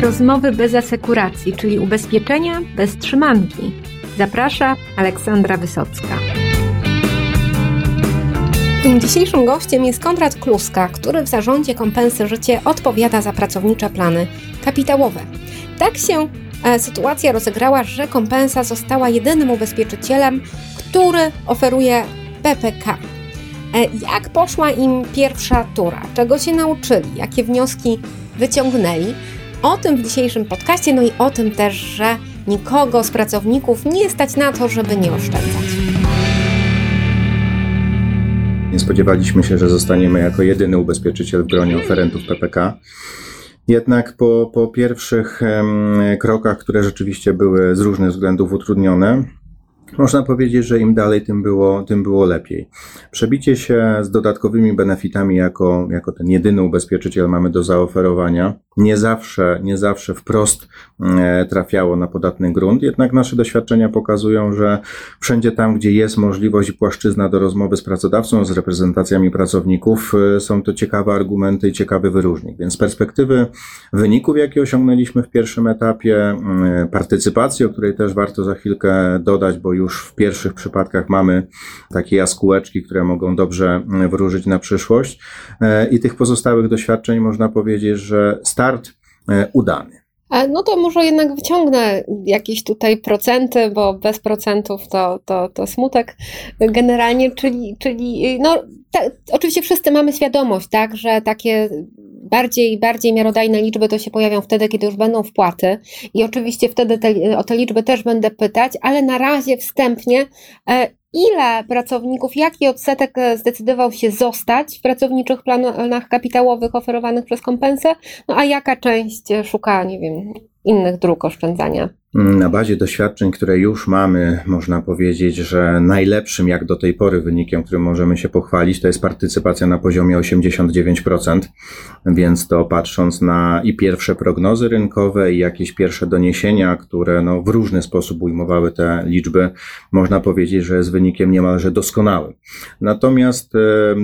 rozmowy bez asekuracji, czyli ubezpieczenia bez trzymanki. Zaprasza Aleksandra Wysocka. Dzisiejszym gościem jest Konrad Kluska, który w zarządzie Kompensy Życie odpowiada za pracownicze plany kapitałowe. Tak się e, sytuacja rozegrała, że Kompensa została jedynym ubezpieczycielem, który oferuje PPK. E, jak poszła im pierwsza tura? Czego się nauczyli? Jakie wnioski wyciągnęli? O tym w dzisiejszym podcaście, no i o tym też, że nikogo z pracowników nie stać na to, żeby nie oszczędzać. Nie spodziewaliśmy się, że zostaniemy jako jedyny ubezpieczyciel w gronie oferentów PPK. Jednak po, po pierwszych krokach, które rzeczywiście były z różnych względów utrudnione, można powiedzieć, że im dalej, tym było, tym było lepiej. Przebicie się z dodatkowymi benefitami jako, jako ten jedyny ubezpieczyciel mamy do zaoferowania nie zawsze, nie zawsze wprost e, trafiało na podatny grunt, jednak nasze doświadczenia pokazują, że wszędzie tam, gdzie jest możliwość i płaszczyzna do rozmowy z pracodawcą, z reprezentacjami pracowników, e, są to ciekawe argumenty i ciekawy wyróżnik. Więc z perspektywy wyników, jakie osiągnęliśmy w pierwszym etapie, partycypacji, o której też warto za chwilkę dodać, bo już w pierwszych przypadkach mamy takie jaskółeczki, które mogą dobrze wróżyć na przyszłość e, i tych pozostałych doświadczeń można powiedzieć, że start e, udany. No to może jednak wyciągnę jakieś tutaj procenty, bo bez procentów to, to, to smutek generalnie, czyli, czyli no, oczywiście wszyscy mamy świadomość, tak, że takie bardziej, bardziej miarodajne liczby to się pojawią wtedy, kiedy już będą wpłaty i oczywiście wtedy te, o te liczby też będę pytać, ale na razie wstępnie e, ile pracowników, jaki odsetek e, zdecydował się zostać w pracowniczych planach kapitałowych oferowanych przez kompensę, no a jaka część szuka, nie wiem, innych dróg oszczędzania? Na bazie doświadczeń, które już mamy, można powiedzieć, że najlepszym jak do tej pory wynikiem, którym możemy się pochwalić, to jest partycypacja na poziomie 89%, więc to patrząc na i pierwsze prognozy rynkowe i jakieś pierwsze doniesienia, które no, w różny sposób ujmowały te liczby, można powiedzieć, że jest wynikiem niemalże doskonałym. Natomiast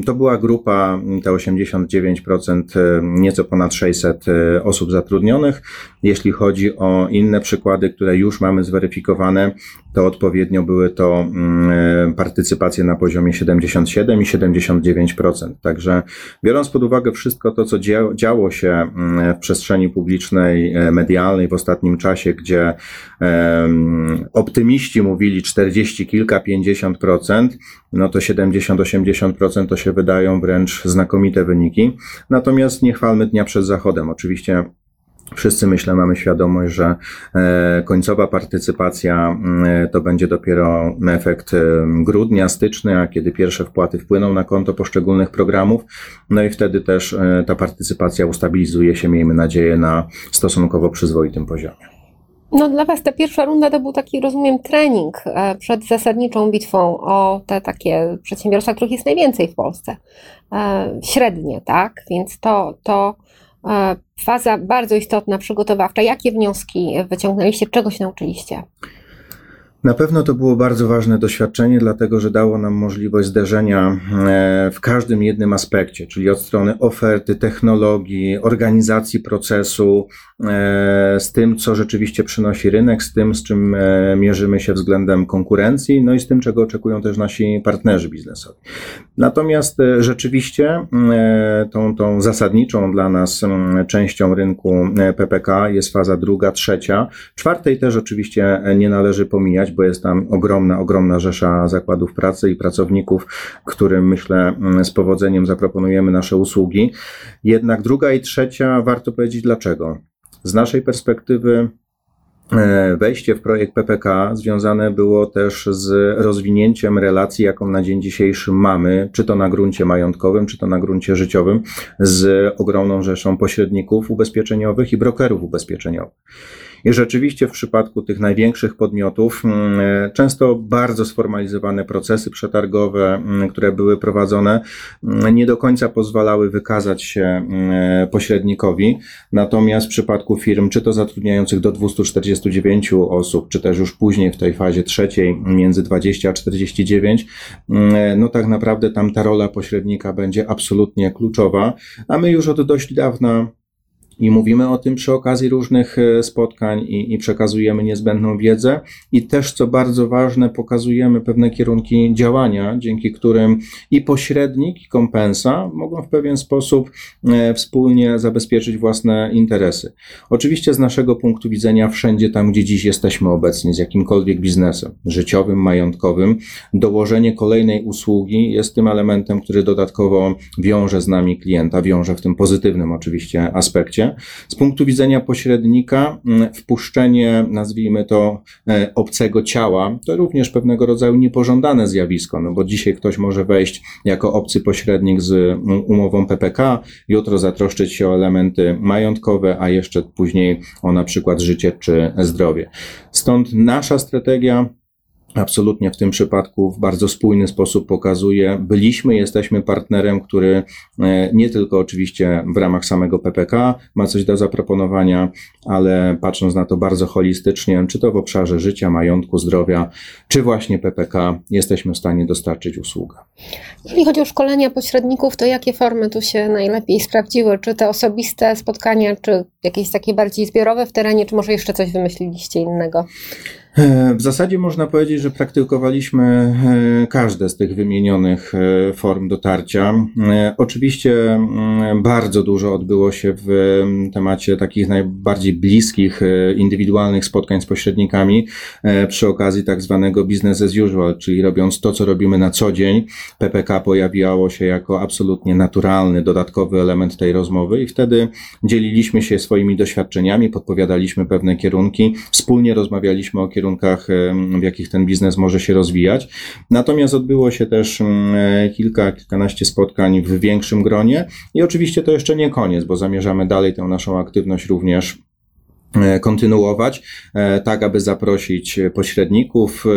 to była grupa, te 89%, nieco ponad 600 e, osób zatrudnionych. Jeśli chodzi o inne przykłady, które już mamy zweryfikowane, to odpowiednio były to mm, partycypacje na poziomie 77 i 79%. Także biorąc pod uwagę wszystko to, co działo się mm, w przestrzeni publicznej, e, medialnej w ostatnim czasie, gdzie optymiści mówili 40 kilka, 50%, no to 70-80% to się wydają wręcz znakomite wyniki. Natomiast nie chwalmy dnia przed zachodem. Oczywiście Wszyscy myślę mamy świadomość, że e, końcowa partycypacja mm, to będzie dopiero efekt e, grudnia, stycznia, kiedy pierwsze wpłaty wpłyną na konto poszczególnych programów. No i wtedy też e, ta partycypacja ustabilizuje się, miejmy nadzieję, na stosunkowo przyzwoitym poziomie. No dla Was ta pierwsza runda to był taki, rozumiem, trening przed zasadniczą bitwą o te takie przedsiębiorstwa, których jest najwięcej w Polsce. Średnie, tak? Więc to, to faza bardzo istotna, przygotowawcza. Jakie wnioski wyciągnęliście, czego się nauczyliście? Na pewno to było bardzo ważne doświadczenie, dlatego że dało nam możliwość zderzenia e, w każdym jednym aspekcie, czyli od strony oferty, technologii, organizacji procesu, e, z tym, co rzeczywiście przynosi rynek, z tym, z czym e, mierzymy się względem konkurencji, no i z tym, czego oczekują też nasi partnerzy biznesowi. Natomiast rzeczywiście tą, tą zasadniczą dla nas częścią rynku PPK jest faza druga, trzecia. Czwartej też oczywiście nie należy pomijać, bo jest tam ogromna, ogromna rzesza zakładów pracy i pracowników, którym myślę mm, z powodzeniem zaproponujemy nasze usługi. Jednak druga i trzecia, warto powiedzieć dlaczego. Z naszej perspektywy e, Wejście w projekt PPK związane było też z rozwinięciem relacji, jaką na dzień dzisiejszy mamy, czy to na gruncie majątkowym, czy to na gruncie życiowym, z ogromną rzeszą pośredników ubezpieczeniowych i brokerów ubezpieczeniowych. I rzeczywiście w przypadku tych największych podmiotów, mm, e, często bardzo sformalizowane procesy przetargowe, mm, które były prowadzone, mm, nie do końca pozwalały wykazać się e, pośrednikowi. Natomiast w przypadku firm, czy to zatrudniających do 249 osób, czy też już później w tej fazie trzeciej, między 20 a 49, e, no tak naprawdę tam ta rola pośrednika będzie absolutnie kluczowa, a my już od dość dawna i mówimy o tym przy okazji różnych e, spotkań i, i, przekazujemy niezbędną wiedzę. I też, co bardzo ważne, pokazujemy pewne kierunki działania, dzięki którym i pośrednik, i kompensa mogą w pewien sposób e, wspólnie zabezpieczyć własne interesy. Oczywiście, z naszego punktu widzenia, wszędzie tam, gdzie dziś jesteśmy obecni, z jakimkolwiek biznesem życiowym, majątkowym, dołożenie kolejnej usługi jest tym elementem, który dodatkowo wiąże z nami klienta, wiąże w tym pozytywnym oczywiście aspekcie. Z punktu widzenia pośrednika, mm, wpuszczenie, nazwijmy to, e, obcego ciała, to również pewnego rodzaju niepożądane zjawisko, no bo dzisiaj ktoś może wejść jako obcy pośrednik z mm, umową PPK, jutro zatroszczyć się o elementy majątkowe, a jeszcze później o na przykład życie czy zdrowie. Stąd nasza strategia absolutnie w tym przypadku w bardzo spójny sposób pokazuje, byliśmy, jesteśmy partnerem, który e, nie tylko oczywiście w ramach samego PPK ma coś do zaproponowania, ale patrząc na to bardzo holistycznie, czy to w obszarze życia, majątku, zdrowia, czy właśnie PPK, jesteśmy w stanie dostarczyć usługę. Jeżeli chodzi o szkolenia pośredników, to jakie formy tu się najlepiej sprawdziły? Czy te osobiste spotkania, czy jakieś takie bardziej zbiorowe w terenie, czy może jeszcze coś wymyśliliście innego? E, w zasadzie można powiedzieć, że praktykowaliśmy e, każde z tych wymienionych e, form dotarcia. Oczywiście mm, bardzo dużo odbyło się w temacie takich najbardziej bliskich, indywidualnych spotkań z pośrednikami przy okazji tak zwanego business as usual, czyli robiąc to, co robimy na co dzień. PPK pojawiało się jako absolutnie naturalny, dodatkowy element tej rozmowy i wtedy dzieliliśmy się swoimi doświadczeniami, podpowiadaliśmy pewne kierunki, wspólnie rozmawialiśmy o kierunkach kierunkach, w jakich ten biznes może się rozwijać. Natomiast odbyło się też kilka, kilkanaście spotkań w większym gronie i oczywiście to jeszcze nie koniec, bo zamierzamy dalej tę naszą aktywność również kontynuować, e, tak aby zaprosić pośredników. E,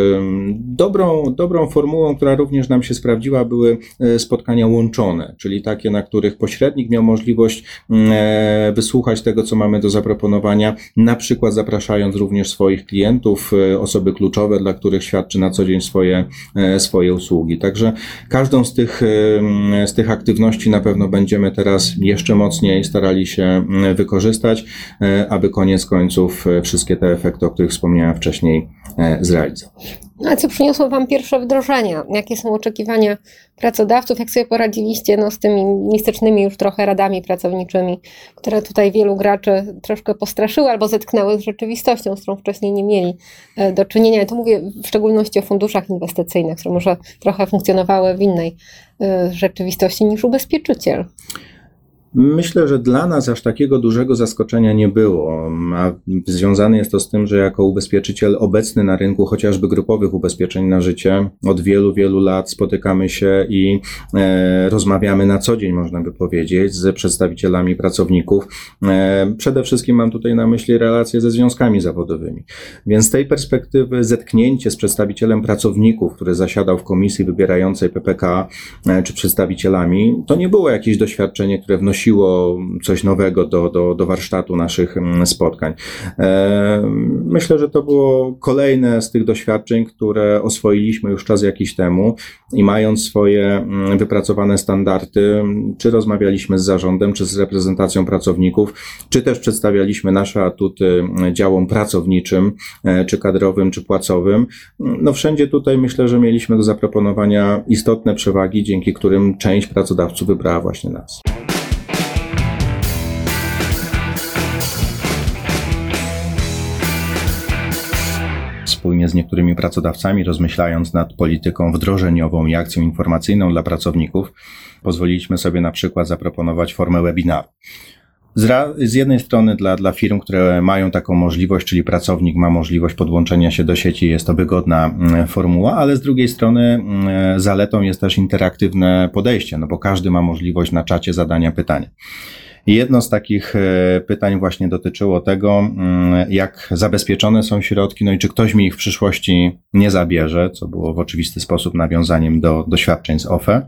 dobrą, dobrą formułą, która również nam się sprawdziła, były spotkania łączone, czyli takie, na których pośrednik miał możliwość wysłuchać tego, co mamy do zaproponowania, na przykład zapraszając również swoich klientów, osoby kluczowe, dla których świadczy na co dzień swoje, swoje usługi. Także każdą z tych, z tych aktywności na pewno będziemy teraz jeszcze mocniej starali się wykorzystać, aby koniec końców e, wszystkie te efekty, o których wspomniałem wcześniej, e, zrealizować. A co przyniosło Wam pierwsze wdrożenia? Jakie są oczekiwania pracodawców? Jak sobie poradziliście no, z tymi mistycznymi już trochę radami pracowniczymi, które tutaj wielu graczy troszkę postraszyły albo zetknęły z rzeczywistością, z którą wcześniej nie mieli e, do czynienia? I tu mówię w szczególności o funduszach inwestycyjnych, które może trochę funkcjonowały w innej rzeczywistości niż ubezpieczyciel. Myślę, że dla nas aż takiego dużego zaskoczenia nie było, a związane jest to z tym, że jako ubezpieczyciel obecny na rynku chociażby grupowych ubezpieczeń na życie od wielu, wielu lat spotykamy się i e, rozmawiamy na co dzień, można by powiedzieć, z przedstawicielami pracowników. E, przede wszystkim mam tutaj na myśli relacje ze związkami zawodowymi. Więc z tej perspektywy zetknięcie z przedstawicielem pracowników, który zasiadał w komisji wybierającej PPK, e, czy przedstawicielami, to nie było jakieś doświadczenie, które wnosiło wnosiło coś nowego do, do, do warsztatu naszych mm, spotkań. E, myślę, że to było kolejne z tych doświadczeń, które oswoiliśmy już czas jakiś temu i mając swoje mm, wypracowane standardy, czy rozmawialiśmy z zarządem, czy z reprezentacją pracowników, czy też przedstawialiśmy nasze atuty działom pracowniczym, e, czy kadrowym, czy płacowym. No wszędzie tutaj myślę, że mieliśmy do zaproponowania istotne przewagi, dzięki którym część pracodawców wybrała właśnie nas. Wspólnie z niektórymi pracodawcami, rozmyślając nad polityką wdrożeniową i akcją informacyjną dla pracowników, pozwoliliśmy sobie na przykład zaproponować formę webinaru. Z, z, jednej strony dla, dla firm, które mają taką możliwość, czyli pracownik ma możliwość podłączenia się do sieci, jest to wygodna mm, formuła, ale z drugiej strony mm, zaletą jest też interaktywne podejście, no bo każdy ma możliwość na czacie zadania pytania. Jedno z takich e, pytań właśnie dotyczyło tego, mm, jak zabezpieczone są środki, no i czy ktoś mi ich w przyszłości nie zabierze, co było w oczywisty sposób nawiązaniem do doświadczeń z OFE,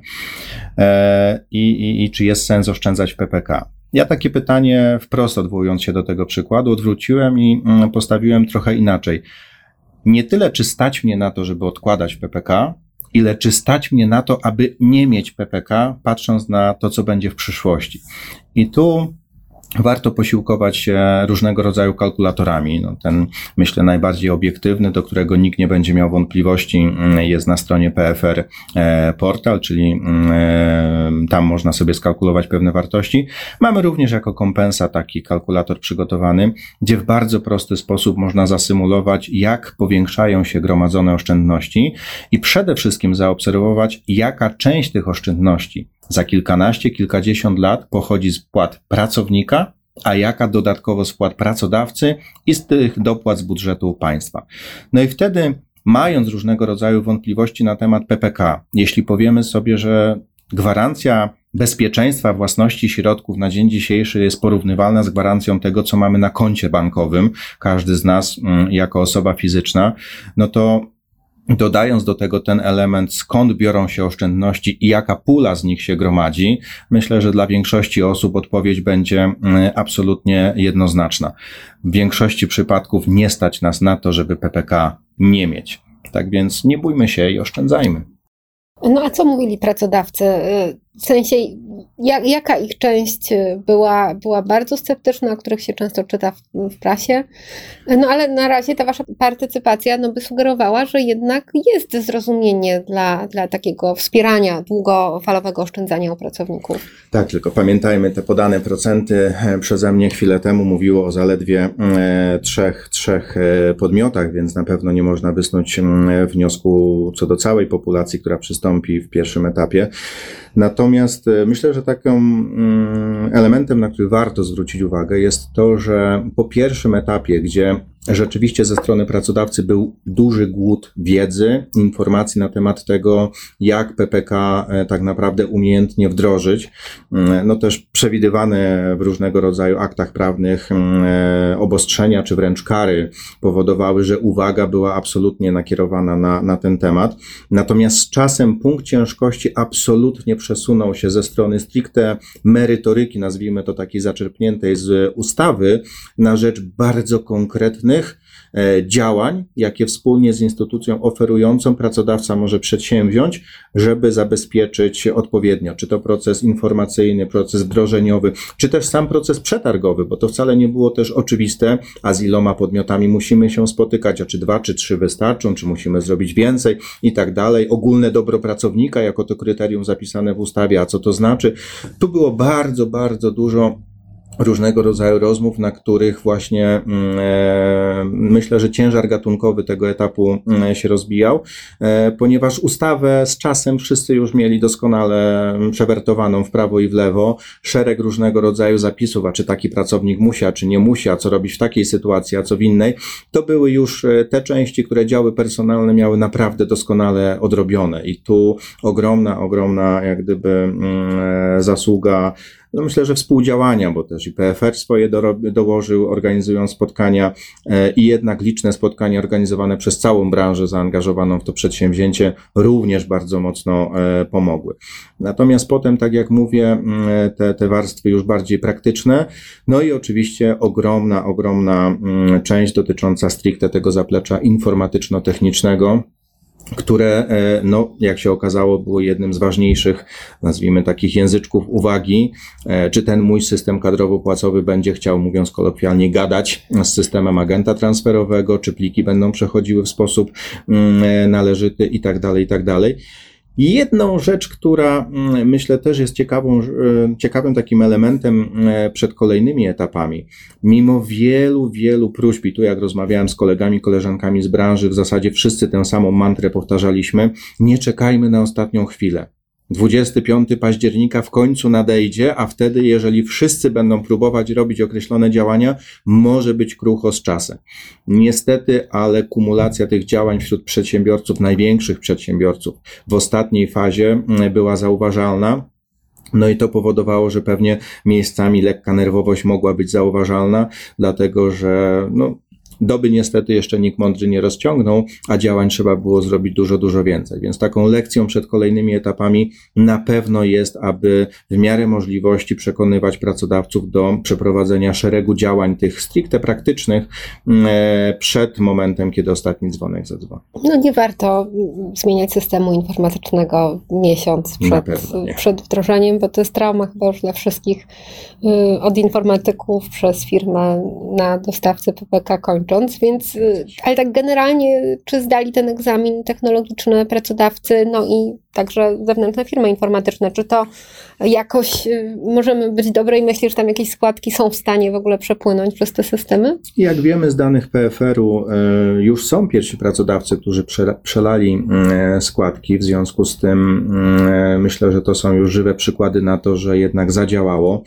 e, i, i, i czy jest sens oszczędzać w PPK. Ja takie pytanie, wprost odwołując się do tego przykładu, odwróciłem i mm, postawiłem trochę inaczej. Nie tyle, czy stać mnie na to, żeby odkładać PPK, ile czy stać mnie na to, aby nie mieć PPK, patrząc na to, co będzie w przyszłości. I tu warto posiłkować się różnego rodzaju kalkulatorami. No ten, myślę, najbardziej obiektywny, do którego nikt nie będzie miał wątpliwości, mm, jest na stronie PFR e, Portal, czyli mm, e, tam można sobie skalkulować pewne wartości. Mamy również jako kompensa taki kalkulator przygotowany, gdzie w bardzo prosty sposób można zasymulować, jak powiększają się gromadzone oszczędności i przede wszystkim zaobserwować, jaka część tych oszczędności za kilkanaście, kilkadziesiąt lat pochodzi z płat pracownika, a jaka dodatkowo z płat pracodawcy i z tych dopłat z budżetu państwa. No i wtedy, mając różnego rodzaju wątpliwości na temat PPK, jeśli powiemy sobie, że gwarancja bezpieczeństwa własności środków na dzień dzisiejszy jest porównywalna z gwarancją tego, co mamy na koncie bankowym, każdy z nas mm, jako osoba fizyczna, no to Dodając do tego ten element, skąd biorą się oszczędności i jaka pula z nich się gromadzi, myślę, że dla większości osób odpowiedź będzie mm, absolutnie jednoznaczna. W większości przypadków nie stać nas na to, żeby PPK nie mieć. Tak więc nie bójmy się i oszczędzajmy. No a co mówili pracodawcy? W sensie, jak, jaka ich część y, była, była bardzo sceptyczna, o których się często czyta w, w, prasie? No ale na razie ta wasza partycypacja no, by sugerowała, że jednak jest zrozumienie dla, dla takiego wspierania długofalowego oszczędzania u pracowników. Tak, tylko pamiętajmy, te podane procenty e, przeze mnie chwilę temu mówiło o zaledwie e, trzech, trzech e, podmiotach, więc na pewno nie można wysnuć wniosku co do całej populacji, która przystąpi w pierwszym etapie. Natomiast e, myślę, że takim mm, elementem, na który warto zwrócić uwagę, jest to, że po pierwszym etapie, gdzie rzeczywiście ze strony pracodawcy był duży głód wiedzy, informacji na temat tego, jak PPK e, tak naprawdę umiejętnie wdrożyć. Mm, no też przewidywane w różnego rodzaju aktach prawnych mm, e, obostrzenia czy wręcz kary powodowały, że uwaga była absolutnie nakierowana na, na ten temat. Natomiast z czasem punkt ciężkości absolutnie przesunął się ze strony stricte merytoryki, nazwijmy to takiej zaczerpniętej z ustawy, na rzecz bardzo konkretnej E, działań, jakie wspólnie z instytucją oferującą pracodawca może przedsięwziąć, żeby zabezpieczyć odpowiednio, czy to proces informacyjny, proces wdrożeniowy, czy też sam proces przetargowy, bo to wcale nie było też oczywiste, a z iloma podmiotami musimy się spotykać, a czy dwa, czy trzy wystarczą, czy musimy zrobić więcej i tak dalej. Ogólne dobro pracownika jako to kryterium zapisane w ustawie, a co to znaczy? Tu było bardzo, bardzo dużo różnego rodzaju rozmów, na których właśnie mm, e, myślę, że ciężar gatunkowy tego etapu mm, się rozbijał, e, ponieważ ustawę z czasem wszyscy już mieli doskonale przewertowaną w prawo i w lewo, szereg różnego rodzaju zapisów, a czy taki pracownik musi, a czy nie musi, a co robić w takiej sytuacji, a co w innej, to były już e, te części, które działy personalne miały naprawdę doskonale odrobione. I tu ogromna, ogromna jak gdyby mm, zasługa no myślę, że współdziałania, bo też i PFR swoje dołożył, organizują spotkania e, i jednak liczne spotkania organizowane przez całą branżę zaangażowaną w to przedsięwzięcie również bardzo mocno e, pomogły. Natomiast potem, tak jak mówię, te, te warstwy już bardziej praktyczne, no i oczywiście ogromna, ogromna część dotycząca stricte tego zaplecza informatyczno-technicznego, które, e, no, jak się okazało, było jednym z ważniejszych, nazwijmy takich języczków uwagi, e, czy ten mój system kadrowo-płacowy będzie chciał, mówiąc kolokwialnie, gadać z systemem agenta transferowego, czy pliki będą przechodziły w sposób mm, e, należyty i tak dalej, i tak dalej. Jedną rzecz, która mm, myślę też jest ciekawą, e, ciekawym takim elementem e, przed kolejnymi etapami, mimo wielu, wielu próśb, i tu jak rozmawiałem z kolegami, koleżankami z branży, w zasadzie wszyscy tę samą mantrę powtarzaliśmy, nie czekajmy na ostatnią chwilę. 25 października w końcu nadejdzie, a wtedy, jeżeli wszyscy będą próbować robić określone działania, może być krucho z czasem. Niestety, ale kumulacja tych działań wśród przedsiębiorców, największych przedsiębiorców, w ostatniej fazie mm, była zauważalna. No i to powodowało, że pewnie miejscami lekka nerwowość mogła być zauważalna, dlatego że no, Doby niestety jeszcze nikt mądry nie rozciągnął, a działań trzeba było zrobić dużo, dużo więcej. Więc taką lekcją przed kolejnymi etapami na pewno jest, aby w miarę możliwości przekonywać pracodawców do przeprowadzenia szeregu działań tych stricte praktycznych e, przed momentem, kiedy ostatni dzwonek zadzwoni. No nie warto zmieniać systemu informatycznego miesiąc przed, przed wdrożeniem, bo to jest trauma chyba już dla wszystkich, y, od informatyków przez firmę na dostawcę PPK więc, y, ale tak generalnie, czy zdali ten egzamin technologiczny pracodawcy, no i także zewnętrzne firmy informatyczne, czy to jakoś y, możemy być dobrej myśli, że tam jakieś składki są w stanie w ogóle przepłynąć przez te systemy? Jak wiemy z danych PFR-u, e, już są pierwsi pracodawcy, którzy prze- przelali e, składki. W związku z tym myślę, że to są już żywe przykłady na to, że jednak zadziałało.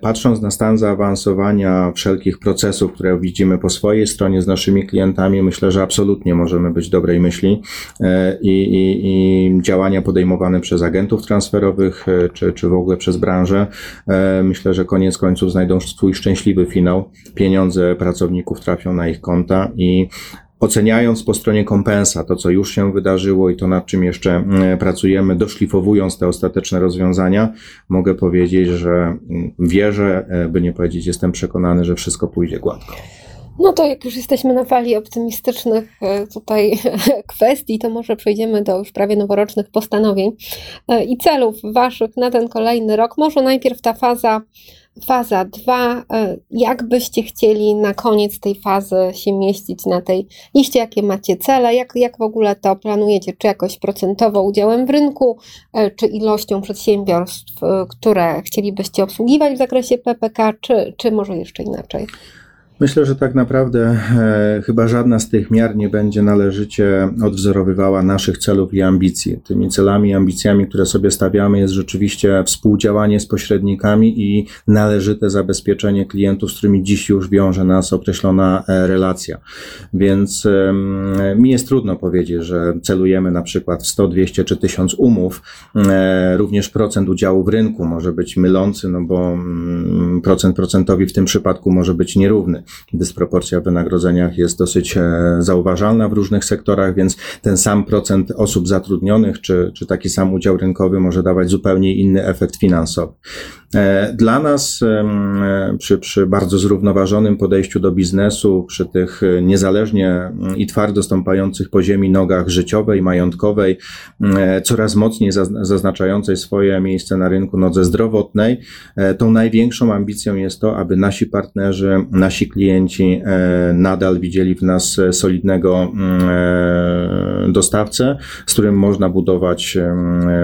Patrząc na stan zaawansowania wszelkich procesów, które widzimy po swojej stronie z naszymi klientami, myślę, że absolutnie możemy być dobrej myśli i, i, i działania podejmowane przez agentów transferowych e, czy, czy w ogóle przez branżę, e, myślę, że koniec końców znajdą swój szczęśliwy finał. Pieniądze pracowników trafią na ich konta i oceniając po stronie kompensa to, co już się wydarzyło i to, nad czym jeszcze mm, pracujemy, doszlifowując te ostateczne rozwiązania, mogę powiedzieć, że mm, wierzę, e, by nie powiedzieć, jestem przekonany, że wszystko pójdzie gładko. No to jak już jesteśmy na fali optymistycznych e, tutaj kwestii, to może przejdziemy do już prawie noworocznych postanowień e, i celów waszych na ten kolejny rok. Może najpierw ta faza, faza 2. Jak byście chcieli na koniec tej fazy się mieścić na tej liście? Jakie macie cele? Jak, jak w ogóle to planujecie? Czy jakoś procentowo udziałem w rynku, e, czy ilością przedsiębiorstw, e, które chcielibyście obsługiwać w zakresie PPK, czy, czy może jeszcze inaczej? Myślę, że tak naprawdę e, chyba żadna z tych miar nie będzie należycie odwzorowywała naszych celów i ambicji. Tymi celami i ambicjami, które sobie stawiamy, jest rzeczywiście współdziałanie z pośrednikami i należyte zabezpieczenie klientów, z którymi dziś już wiąże nas określona e, relacja. Więc em, mi jest trudno powiedzieć, że celujemy na przykład w 100, 200 czy 1000 umów. E, Również procent udziału w rynku może być mylący, no bo mm, procent procentowi w tym przypadku może być nierówny dysproporcja w wynagrodzeniach jest dosyć e, zauważalna w różnych sektorach, więc ten sam procent osób zatrudnionych, czy, czy taki sam udział rynkowy może dawać zupełnie inny efekt finansowy. E, Dla nas e, przy, przy bardzo zrównoważonym podejściu do biznesu, przy tych niezależnie mm, i twardo stąpających po ziemi nogach życiowej, majątkowej, e, coraz mocniej zazn- zaznaczającej swoje miejsce na rynku nodze zdrowotnej, tą największą ambicją jest to, aby nasi partnerzy, nasi klienci e, nadal widzieli w nas e, solidnego mm, e, dostawcę, z którym można budować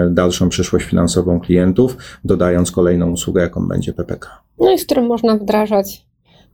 dalszą przyszłość finansową klientów, dodając kolejną usługę, jaką będzie PPK. No i z którym można wdrażać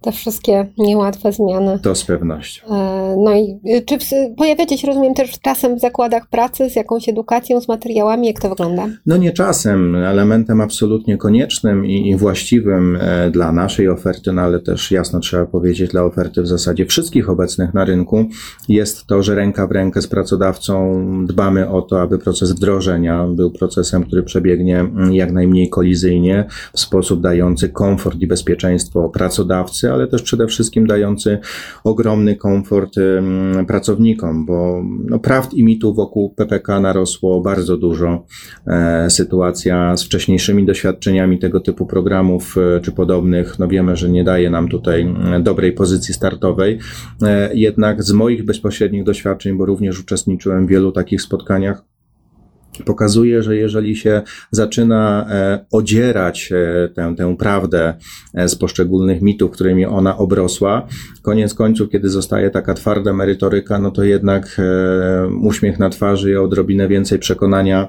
te wszystkie niełatwe zmiany. To z pewnością. E, No i y, czy pojawiacie się, rozumiem, też czasem w zakładach pracy z jakąś edukacją, z materiałami? Jak to wygląda? No nie czasem, elementem absolutnie koniecznym i, i właściwym e, dla naszej oferty, no ale też jasno trzeba powiedzieć dla oferty w zasadzie wszystkich obecnych na rynku, jest to, że ręka w rękę z pracodawcą dbamy o to, aby proces wdrożenia był procesem, który przebiegnie mm, jak najmniej kolizyjnie, w sposób dający komfort i bezpieczeństwo pracodawcy, ale też przede wszystkim dający ogromny komfort pracownikom, bo no, prawd i mitów wokół PPK narosło bardzo dużo. E, sytuacja z wcześniejszymi doświadczeniami tego typu programów e, czy podobnych, no wiemy, że nie daje nam tutaj dobrej pozycji startowej. E, jednak z moich bezpośrednich doświadczeń, bo również uczestniczyłem w wielu takich spotkaniach, pokazuje, że jeżeli się zaczyna e, odzierać e, tę, tę prawdę e, z poszczególnych mitów, którymi ona obrosła, koniec końców, kiedy zostaje taka twarda merytoryka, no to jednak uśmiech na twarzy i odrobinę więcej przekonania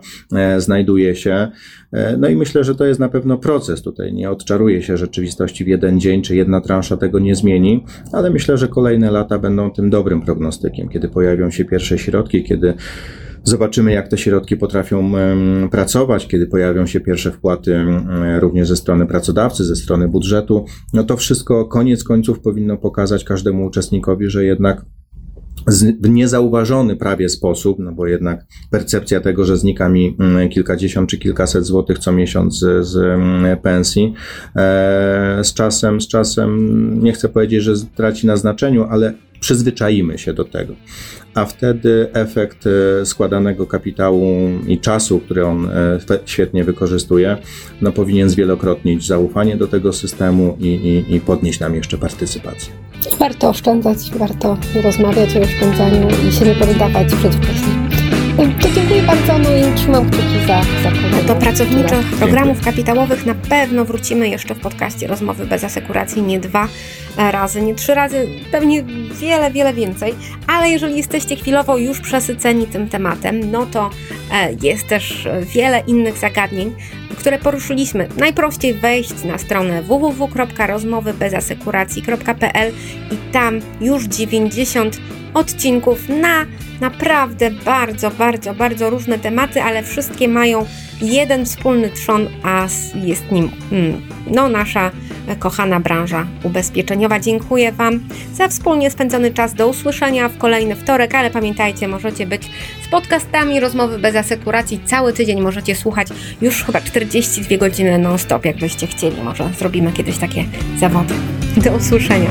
znajduje się. No i myślę, że to jest na pewno proces tutaj. Nie odczaruje się rzeczywistości w jeden dzień, czy jedna transza tego nie zmieni, ale myślę, że kolejne lata będą tym dobrym prognostykiem, kiedy pojawią się pierwsze środki, kiedy Zobaczymy, jak te środki potrafią pracować, kiedy pojawią się pierwsze wpłaty również ze strony pracodawcy, ze strony budżetu. No to wszystko koniec końców powinno pokazać każdemu uczestnikowi, że jednak w niezauważony prawie sposób, no bo jednak percepcja tego, że znika mi kilkadziesiąt czy kilkaset złotych co miesiąc z, z pensji, e, z czasem, z czasem nie chcę powiedzieć, że traci na znaczeniu, ale przyzwyczaimy się do tego. A wtedy efekt e, składanego kapitału i czasu, który on e, świetnie wykorzystuje, no powinien zwielokrotnić zaufanie do tego systemu i, i, i podnieść nam jeszcze partycypację. Warto oszczędzać, warto rozmawiać o oszczędzaniu i się nie poddawać przedwcześnie. To dziękuję bardzo, no i trzymam kciuki za, za kolejne. Do pracowniczych programów kapitałowych na pewno wrócimy jeszcze w podcaście Rozmowy bez asekuracji. Nie dwa razy, nie trzy razy, pewnie wiele, wiele więcej, ale jeżeli jesteście chwilowo już przesyceni tym tematem, no to e, jest też wiele innych zagadnień, które poruszyliśmy. Najprościej wejść na stronę www.rozmowybezasekuracji.pl i tam już 90 odcinków na naprawdę bardzo, bardzo, bardzo różne tematy, ale wszystkie mają jeden wspólny trzon, a jest nim mm, no, nasza kochana branża ubezpieczeniowa. Dziękuję Wam za wspólnie spędzony czas. Do usłyszenia w kolejny wtorek, ale pamiętajcie, możecie być z podcastami Rozmowy bez asekuracji. Cały tydzień możecie słuchać już chyba 42 godziny non-stop, jakbyście chcieli. Może zrobimy kiedyś takie zawody. Do usłyszenia.